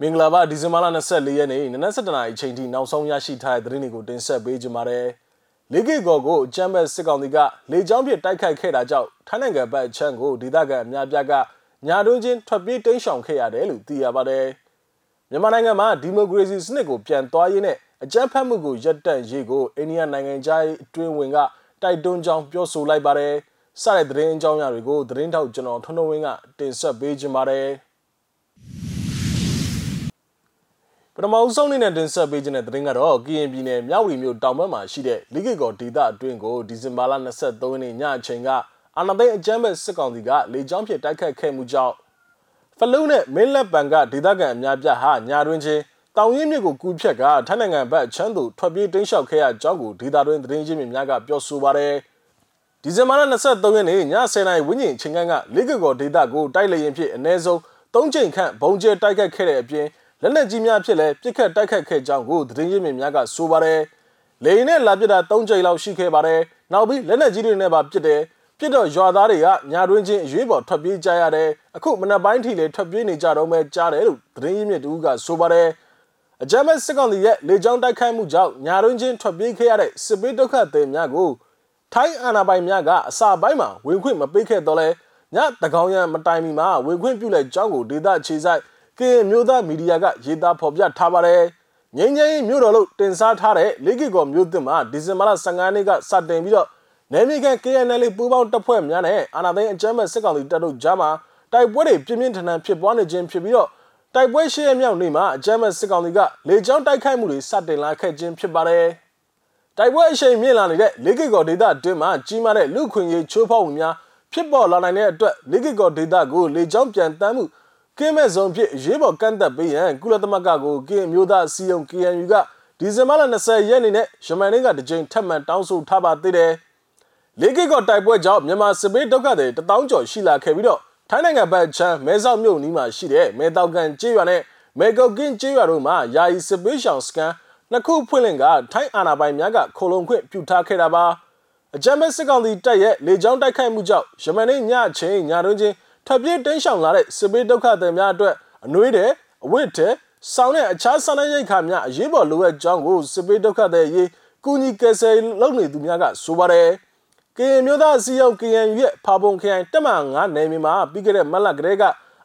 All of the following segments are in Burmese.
မင်္ဂလာပါဒီဇင်ဘာလ24ရက်နေ့နနက်7:00နာရီအချိန်ထိနောက်ဆုံးရရှိထားတဲ့သတင်းတွေကိုတင်ဆက်ပေးကြပါမယ်။လေကီကော်ကိုချမ်ဘတ်စစ်ကောင်စီကလေကြောင်းပစ်တိုက်ခိုက်ခဲ့တာကြောင့်ထိုင်းနိုင်ငံဘက်အချမ်းကိုဒေသခံအများပြားကညာတွင်းချင်းထွက်ပြေးတိမ်းရှောင်ခဲ့ရတယ်လို့သိရပါတယ်။မြန်မာနိုင်ငံမှာဒီမိုကရေစီစနစ်ကိုပြန်သွားရေးနဲ့အကြမ်းဖက်မှုကိုရပ်တန့်ရေးကိုအိန္ဒိယနိုင်ငံသားအတွင်းဝင်ကတိုက်တွန်းကြောင်းပြောဆိုလိုက်ပါတယ်။စတဲ့သတင်းအကြောင်းအရာတွေကိုသတင်းထောက်ကျွန်တော်ထွန်းထွန်းဝင်းကတင်ဆက်ပေးကြပါမယ်။ ပထမအဆုံးအနေနဲ့တင်ဆက်ပေးခြင်းတဲ့သတင်းကတော့ကရင်ပြည်နယ်မြောက်ဝတီမြို့တောင်ဘက်မှာရှိတဲ့လိကိကောဒေသအတွင်းကိုဒီဇင်ဘာလ23ရက်နေ့ညအချိန်ကအာဏာသိမ်းအကြမ်းဖက်စစ်ကောင်စီကလေကြောင်းဖြင့်တိုက်ခတ်ခဲ့မှုကြောင့်ဖလုံနဲ့မင်းလက်ပံကဒေသခံအများပြားဟာညာတွင်ချင်းတောင်ရင်မြစ်ကိုကူးဖြတ်ကထိုင်းနိုင်ငံဘက်ချမ်းသူထွက်ပြေးတိမ်းရှောက်ခဲ့ရကြောင်းကိုဒေသတွင်းသတင်းရင်းမြစ်များကပြောဆိုပါတယ်ဒီဇင်ဘာလ23ရက်နေ့ည10:00နာရီဝန်းကျင်ချိန်ကလိကိကောဒေသကိုတိုက်လေရင်ဖြင့်အ ਨੇ ဆုံး3ချိန်ခန့်ဘုံကျဲတိုက်ခတ်ခဲ့တဲ့အပြင် လက်နက်ကြီးများဖြစ်လဲပြစ်ခတ်တိုက်ခတ်ခဲ့ကြောင်းကိုသတင်းရင်းမြစ်များကဆိုပါတယ်။လေရင်နဲ့လာပစ်တာ၃ကြိမ်လောက်ရှိခဲ့ပါတယ်။နောက်ပြီးလက်နက်ကြီးတွေနဲ့ပါပစ်တယ်။ပြစ်တော့ရွာသားတွေကညာတွင်းချင်းအရေးပေါ်ထွက်ပြေးကြရတယ်။အခုမနက်ပိုင်းထိလည်းထွက်ပြေးနေကြတော့မဲကြားတယ်လို့သတင်းရင်းမြစ်တူကဆိုပါတယ်။အကြမ်းဖက်စစ်ကောင်စီရဲ့လေကြောင်းတိုက်ခိုက်မှုကြောင့်ညာတွင်းချင်းထွက်ပြေးခဲ့ရတဲ့စစ်ပေးဒုက္ခသည်များကိုထိုင်းအာဏာပိုင်များကအစာပိုင်းမှာဝင်ခွင့်မပေးခဲ့တော့လဲညတကောင်ရံမတိုင်မီမှာဝင်ခွင့်ပြုလိုက်ကြောင်းကိုဒေသခြေဆိုင် ကရင်မျိုးသားမီဒီယာကရေးသားဖော်ပြထားပါတယ်။ငင်းငင်းမျိုးတော်လို့တင်စားထားတဲ့လေးကီကောမျိုးသစ်မှာဒီဇင်ဘာလ15ရက်နေ့ကစတင်ပြီးတော့နယ်မြေခံ KNL ပူးပေါင်းတပ်ဖွဲ့များနဲ့အာဏာသိမ်းအကြမ်းဖက်စစ်ကောင်စီတပ်တို့ကြားမှာတိုက်ပွဲတွေပြင်းပြင်းထန်ထန်ဖြစ်ပွားနေခြင်းဖြစ်ပြီးတော့တိုက်ပွဲရှေ့ရမြောက်နေ့မှာအကြမ်းဖက်စစ်ကောင်စီကလေကြောင်းတိုက်ခိုက်မှုတွေစတင်လာခဲ့ခြင်းဖြစ်ပါတယ်။တိုက်ပွဲအရှိန်မြင့်လာနေတဲ့လေးကီကောဒေသအတွင်းမှာကြီးမားတဲ့လူခွင့်ရေးချိုးဖောက်မှုများဖြစ်ပေါ်လာနိုင်တဲ့အတွက်လေးကီကောဒေသကိုလေကြောင်းပြန်တမ်းမှု ကင်းမဲ့ဆုံးဖြစ်ရေးပေါ်ကန့်သက်ပေးရန်ကုလသမဂ္ဂကိုကင်းမျိုးသားအစည်းအရုံး KNU ကဒီဇင်ဘာလ20ရက်နေ့နဲ့ယမန်နေ့ကတကြိမ်ထပ်မံတောင်းဆိုထားပါသေးတယ်။လေးကိကောတိုက်ပွဲကြောင့်မြန်မာစစ်ပေးဒုက္ခသည်တထောင်ကျော်ရှိလာခဲ့ပြီးတော့ထိုင်းနိုင်ငံဘက်ချမ်းမဲဆောက်မြို့နီးမှာရှိတဲ့မဲတောက်ကန်ကျေးရွာနဲ့မဲကုတ်ကင်းကျေးရွာတို့မှာယာယီစစ်ပေးရှောင်စကန်နှစ်ခုဖွင့်လင့်ကထိုင်းအာဏာပိုင်များကခိုလုံခွင့်ပြုထားခဲ့တာပါ။အကြမ်းဖက်စစ်ကောင်စီတပ်ရဲ့လေကြောင်းတိုက်ခိုက်မှုကြောင့်ယမန်နေ့ညချင်းညတွင်ချင်း ထပ်ပြေးတင်းရှောင်လာတဲ့စစ်ပေးဒုက္ခသည်များအတွက်အနှွေးတဲ့အဝတ်တဲ့ဆောင်းတဲ့အခြားစားနပ်ရိက္ခာများအရေးပေါ်လိုအပ်ကြောင်းကိုစစ်ပေးဒုက္ခသည်ရေးကုညီကယ်ဆယ်လုပ်နေသူများကဆိုပါတယ်။ကရင်မျိုးသားအစည်းအရုံး KNU ရဲ့ဖာပုံခရိုင်တက်မ9နယ်မြေမှာပြီးခဲ့တဲ့မလကလေးက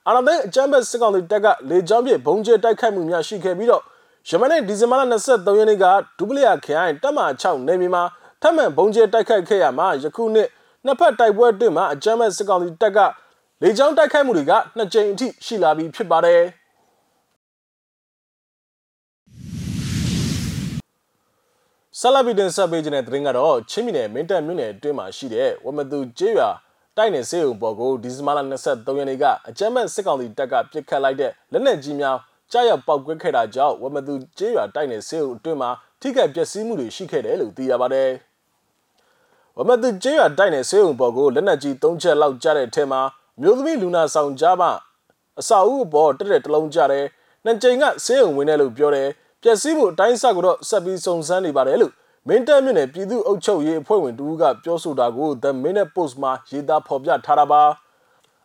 အာဏာသိမ်းအကြမ်းဖက်စစ်ကောင်စီတပ်ကလေကြောင်းဖြင့်ဘုံကျဲတိုက်ခိုက်မှုများရှိခဲ့ပြီးတော့ယမနေ့ဒီဇင်ဘာလ23ရက်နေ့ကဒူပလီယာခရိုင်တက်မ6နယ်မြေမှာထပ်မံဘုံကျဲတိုက်ခိုက်ခဲ့ရမှာယခုနှစ်နှစ်ဖက်တိုက်ပွဲအတွင်းမှာအကြမ်းဖက်စစ်ကောင်စီတပ်က လေကြောင်းတိုက်ခိုက်မှုတွေကနှစ်ကြိမ်အထိရှိလာပြီးဖြစ်ပါတယ်ဆလဗီဒန်ဆက်ပေးခြင်းတဲ့သတင်းကတော့ချင်းပြည်နယ်မင်းတပ်မြို့နယ်အတွင်းမှာရှိတဲ့ဝမတူကျေးရွာတိုက်နယ်စေုံပေါ်ကိုဒီဇင်ဘာလ23ရက်နေ့ကအကြမ်းဖက်စစ်ကောင်စီတပ်ကပစ်ခတ်လိုက်တဲ့လက်နက်ကြီးများကြားရောက်ပောက်ကွဲခဲ့တာကြောင့်ဝမတူကျေးရွာတိုက်နယ်စေုံအတွင်းမှာထိခိုက်ပျက်စီးမှုတွေရှိခဲ့တယ်လို့သိရပါတယ်။ဝမတူကျေးရွာတိုက်နယ်စေုံပေါ်ကိုလက်နက်ကြီး၃ချက်လောက်ကြားတဲ့အထက်မှာ မျိုးသမီးလူနာဆောင်ကြမှအစာအုပ်အပေါ်တက်တဲ့တလုံးကြတယ်နှစ်ကြိမ်ကဆေးရုံဝင်တယ်လို့ပြောတယ်ပျက်စီးမှုအတိုင်းအဆကိုတော့ဆက်ပြီးစုံစမ်းနေပါတယ်လို့မင်းတပ်မြို့နယ်ပြည်သူ့အုပ်ချုပ်ရေးအဖွဲ့ဝင်တူကပြောဆိုတာကို The Minute Post မှာရေးသားဖော်ပြထားတာပါ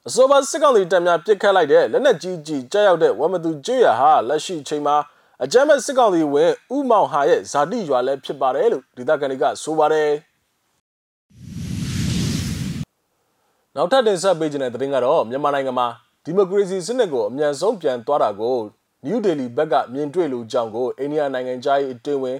အစောပါစစ်ကောင်စီတပ်များပစ်ခတ်လိုက်တဲ့လက်နက်ကြီးကြီးကြားရောက်တဲ့ဝမသူကျွရဟာလက်ရှိချိန်မှာအကြမ်းမဲ့စစ်ကောင်စီဝင်ဥမောင်ဟာရဲ့ဇာတိရွာလည်းဖြစ်ပါတယ်လို့ဒေသခံတွေကဆိုပါတယ် နောက်ထပ်တင်ဆက်ပေးခြင်းတဲ့သတင်းကတော့မြန်မာနိုင်ငံမှာဒီမိုကရေစီစနစ်ကိုအမြန်ဆုံးပြန်သွားတာကို New Delhi ဘက်ကမြင်တွေ့လူကြောင့်ကိုအိန္ဒိယနိုင်ငံသား၏အတွင်းဝင်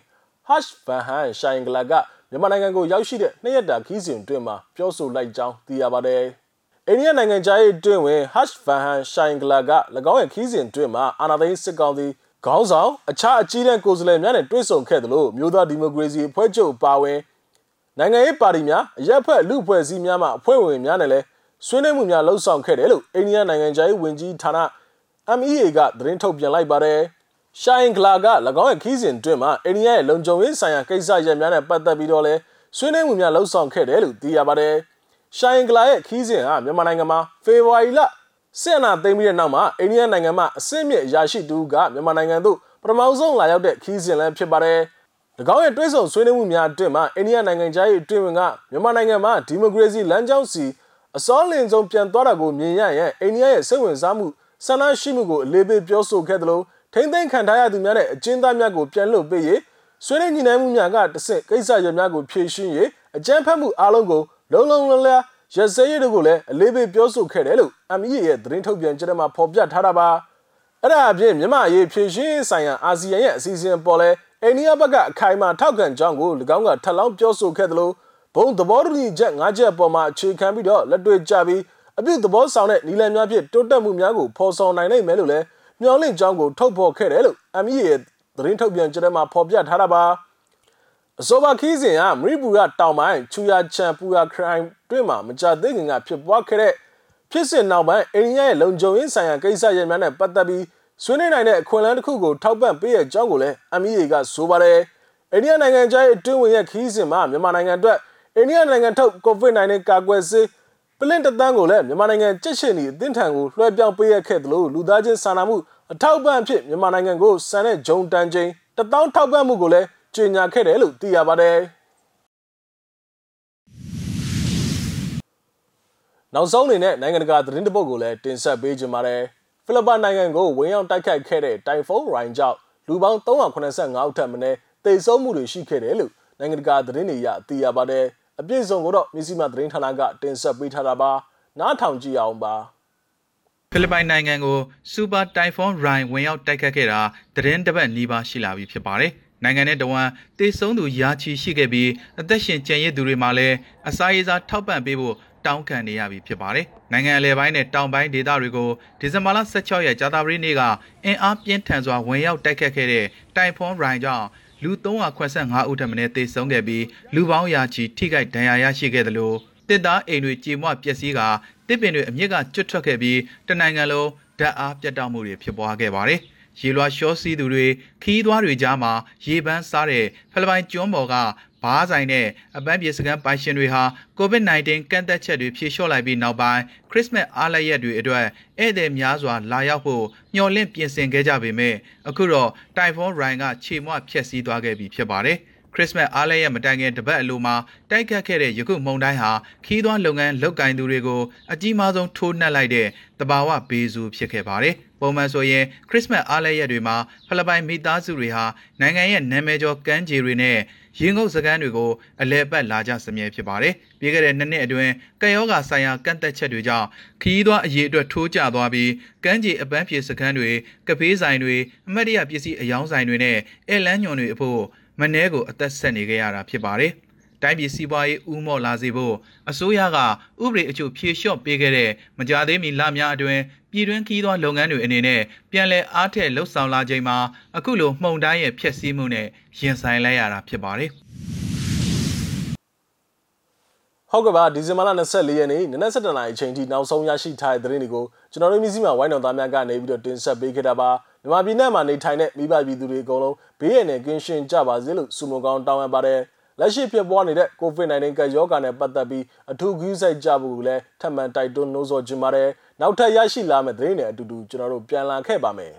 Harsh Van Han Shangla ကမြန်မာနိုင်ငံကိုရောက်ရှိတဲ့နှစ်ရက်တာခီးစဉ်အတွင်းမှာပြောဆိုလိုက်ကြောင်းသိရပါတယ်။အိန္ဒိယနိုင်ငံသား၏အတွင်းဝင် Harsh Van Han Shangla က၎င်းရဲ့ခီးစဉ်အတွင်းမှာအာဏာသိမ်းစစ်ကောင်စီခေါင်းဆောင်အခြားအကြီးတန်းကိုယ်စားလှယ်များနဲ့တွေ့ဆုံခဲ့တယ်လို့မြို့သားဒီမိုကရေစီအဖွဲ့ချုပ်ပါဝင် နိုင်ငံရေးပါတီများအရက်ဖက်လူဖွဲ့စည်းများမှအဖွဲ့ဝင်များနဲ့လည်းဆွေးနွေးမှုများလှုပ်ဆောင်ခဲ့တယ်လို့အိန္ဒိယနိုင်ငံခြားရေးဝန်ကြီးဌာန MEA ကသတင်းထုတ်ပြန်လိုက်ပါတယ်။ရှိုင်းဂလာက၎င်းရဲ့ခီးစဉ်တွင်မှာအိန္ဒိယရဲ့လုံခြုံရေးဆိုင်ရာကိစ္စရပ်များနဲ့ပတ်သက်ပြီးတော့လဲဆွေးနွေးမှုများလှုပ်ဆောင်ခဲ့တယ်လို့သိရပါတယ်။ရှိုင်းဂလာရဲ့ခီးစဉ်ဟာမြန်မာနိုင်ငံမှာဖေဖော်ဝါရီလစစ်အာဏာသိမ်းပြီးတဲ့နောက်မှာအိန္ဒိယနိုင်ငံမှာအစစ်မြစ်အရာရှိတူကမြန်မာနိုင်ငံသို့ပထမဆုံးလာရောက်တဲ့ခီးစဉ်လည်းဖြစ်ပါတယ်။၎ င်းရဲ့တွဲဆောင်ဆွေးနွေးမှုများအတွင်းမှာအိန္ဒိယနိုင်ငံသားရဲ့အတွင်းဝင်ကမြန်မာနိုင်ငံမှာဒီမိုကရေစီလမ်းကြောင်းစီအစောလင်ဆုံးပြန်သွားတာကိုမြင်ရရင်အိန္ဒိယရဲ့စိတ်ဝင်စားမှုဆန္ဒရှိမှုကိုအလေးပေးပြောဆိုခဲ့သလိုထိမ့်သိမ်းခံထားရသူများနဲ့အကျဉ်းသားများကိုပြန်လွှတ်ပေးရေးဆွေးနွေးညှိနှိုင်းမှုများကတဆင့်ကိစ္စရပ်များကိုဖြေရှင်းရေးအကြမ်းဖက်မှုအလုံးကိုလုံလုံလလရစဲရတို့ကိုလည်းအလေးပေးပြောဆိုခဲ့တယ်လို့ MEA ရဲ့သတင်းထုတ်ပြန်ချက်ထဲမှာဖော်ပြထားတာပါအဲ့ဒါအပြင်မြန်မာရေးဖြေရှင်းဆိုင်ရာအာဆီယံရဲ့အစီအစဉ်ပေါ်လဲ အိန္ဒိယဘက်ကအခိုင်အမာထောက်ခံကြောင်းကို၎င်းကထပ်လောင်းပြောဆိုခဲ့သလိုဘုံသဘောတူညီချက်၅ချက်ပေါ်မှာအခြေခံပြီးတော့လက်တွေ့ကြပြီးအပြုသဘောဆောင်တဲ့နီလန်များဖြင့်တိုးတက်မှုများကိုဖော်ဆောင်နိုင်နိုင်မယ်လို့လည်းမျှော်လင့်ကြောင်းကိုထုတ်ဖော်ခဲ့တယ်လို့ MEA ရဲ့သတင်းထုတ်ပြန်ချက်ထဲမှာဖော်ပြထားတာပါအစောပါခီးစဉ်ကမရိပူရတောင်ပိုင်းချူယာချန်ပူယာခရိုင်တွင်မှာမကြသေးခင်ကဖြစ်ပွားခဲ့တဲ့ဖြစ်စဉ်နောက်ပိုင်းအိန္ဒိယရဲ့လုံခြုံရေးဆိုင်ရာကိစ္စရပ်များနဲ့ပတ်သက်ပြီး ဆွေးနွေးနိုင်တဲ့အခွင့်အလမ်းတစ်ခုကိုထောက်ပံ့ပေးရကြောင်းကိုလည်း MEA ကဆိုပါတယ်အိန္ဒိယနိုင်ငံခြားရေးအတွင်းဝင်ရဲ့ခီးစဉ်မှာမြန်မာနိုင်ငံအတွက်အိန္ဒိယနိုင်ငံထုတ် COVID-19 ကာကွယ်ဆေးပလင့်တသန်းကိုလည်းမြန်မာနိုင်ငံကြက်ရှင်နီအသင်းထံကိုလွှဲပြောင်းပေးရခဲ့သလိုလူသားချင်းစာနာမှုအထောက်ပံ့အဖြစ်မြန်မာနိုင်ငံကိုစံတဲ့ဂျုံတန်ချင်းတထောင်ထောက်ပံ့မှုကိုလည်းကြေညာခဲ့တယ်လို့သိရပါတယ်နောက်ဆုံးအနေနဲ့နိုင်ငံတကာသတင်းတပုတ်ကိုလည်းတင်ဆက်ပေးကြပါမယ် ဖိလစ်ပိုင်နိုင်ငံကိုဝင်ရောက်တိုက်ခိုက်ခဲ့တဲ့တိုင်ဖုန်းရိုင်ကြောင့်လူပေါင်း385ဦးထပ်မံတေဆုံးမှုတွေရှိခဲ့တယ်လို့နိုင်ငံတကာသတင်းတွေအရသိရပါတယ်အပြည့်စုံကိုတော့မြစည်းမသတင်းဌာနကတင်ဆက်ပေးထားတာပါနားထောင်ကြည့်အောင်ပါဖိလစ်ပိုင်နိုင်ငံကိုစူပါတိုင်ဖွန်းရိုင်ဝင်ရောက်တိုက်ခတ်ခဲ့တာသတင်းတပတ်နီးပါးရှိလာပြီဖြစ်ပါတယ်။နိုင်ငံနဲ့တဝမ်းတေဆုံးသူရာချီရှိခဲ့ပြီးအသက်ရှင်ကျန်ရစ်သူတွေမှာလည်းအစာရေစာထောက်ပံ့ပေးဖို့ တောင်းခံနေရပြီဖြစ်ပါတယ်။နိုင်ငံအလဲပိုင်းနဲ့တောင်ပိုင်းဒေသတွေကိုဒီဇင်ဘာလ16ရက်ကြာသပတေးနေ့ကအင်အားပြင်းထန်စွာဝင်ရောက်တိုက်ခတ်ခဲ့တဲ့တိုင်ဖွန်းရိုင်ကြောင့်လူ385ဦးထက်မနည်းသေဆုံးခဲ့ပြီးလူပေါင်းရာချီထိခိုက်ဒဏ်ရာရရှိခဲ့တယ်လို့တစ်သားအိမ်တွေကြေမွပျက်စီးကတစ်ပင်တွေအမြင့်ကကျွတ်ထွက်ခဲ့ပြီးတနိုင်ငံလုံးဓာတ်အားပြတ်တောက်မှုတွေဖြစ်ပွားခဲ့ပါတယ်။ရေလွှာရှောစီးသူတွေခီးသွားတွေကြားမှာရေပန်းစားတဲ့ဖိလစ်ပိုင်ကျွန်းပေါ်က ဘားဆိုင်နဲ့အပန်းပြေစကန်ပိုင်ရှင်တွေဟာ COVID-19 ကန့်သက်ချက်တွေဖြေလျှော့လိုက်ပြီးနောက်ပိုင်းခရစ်စမတ်အားလပ်ရက်တွေအတွက်ဧည့်သည်များစွာလာရောက်ဖို့မျှော်လင့်ပြင်ဆင်ခဲ့ကြပေမဲ့အခုတော့တိုင်ဖွန်းရိုင်ကခြေမွဖျက်ဆီးသွားခဲ့ပြီဖြစ်ပါတယ်။ ခရစ်စမတ်အားလပ်ရက်မတိုင်ခင်တပတ်အလိုမှာတိုက်ခတ်ခဲ့တဲ့ယခုမုန်တိုင်းဟာခီးသွွားလုပ်ငန်းလုပ်ကင်သူတွေကိုအကြီးမားဆုံးထိုးနှက်လိုက်တဲ့တဘာဝဘေးစုဖြစ်ခဲ့ပါတယ်။ပုံမှန်ဆိုရင်ခရစ်စမတ်အားလပ်ရက်တွေမှာဖိလစ်ပိုင်မိသားစုတွေဟာနိုင်ငံရဲ့နာမည်ကျော်ကမ်းခြေတွေနဲ့ရင်ငုပ်စကမ်းတွေကိုအလဲပတ်လာကြစမြဲဖြစ်ပါတယ်။ပြီးခဲ့တဲ့နှစ်နှစ်အတွင်းကယောဂါဆိုင်ရာကန့်သက်ချက်တွေကြောင့်ခီးသွွားအရေးအတွက်ထိုးကျသွားပြီးကမ်းခြေအပန်းဖြေစကမ်းတွေကဖေးဆိုင်တွေအမတ်တရပစ္စည်းအယောင်းဆိုင်တွေနဲ့အဲလန်းညွန်တွေအဖို့ မနှဲကိုအသက်ဆက်နေခဲ့ရတာဖြစ်ပါတယ်။တိုင်းပြည်စီးပွားရေးဥမော့လာစေဖို့အစိုးရကဥပဒေအချို့ဖြေလျှော့ပေးခဲ့တဲ့မကြသေးမီလများအတွင်းပြည်တွင်းခီးသွွားလုပ်ငန်းတွေအနေနဲ့ပြန်လည်အားထက်လှုပ်ဆောင်လာချိန်မှာအခုလိုမှုန်တိုင်းရဲ့ဖျက်ဆီးမှုနဲ့ရင်ဆိုင်လိုက်ရတာဖြစ်ပါတယ်။ ဟုတ်ကဲ့ပါဒီဇင်ဘာလ24ရက်နေ့နနက်7:00နာရီအချိန်ထိနောက်ဆုံးရရှိထားတဲ့သတင်းတွေကိုကျွန်တော်တို့မျိုးစိမှာဝိုင်းတော်သားများကနေပြီးတော့တင်ဆက်ပေးခဲ့တာပါမြန်မာပြည်နယ်မှာနေထိုင်တဲ့မိဘပြည်သူတွေအကုန်လုံးဘေးရန်နဲ့ကင်းရှင်းကြပါစေလို့ဆုမွန်ကောင်းတောင်းအပ်ပါတယ်လက်ရှိဖြစ်ပွားနေတဲ့ COVID-19 ကပ်ရောဂါနဲ့ပတ်သက်ပြီးအထူးဂရုစိုက်ကြဖို့လည်းထပ်မံတိုက်တွန်းနှိုးဆော်ခြင်းပါတယ်နောက်ထပ်ရရှိလာမယ့်သတင်းတွေအတူတူကျွန်တော်တို့ပြန်လာခဲ့ပါမယ်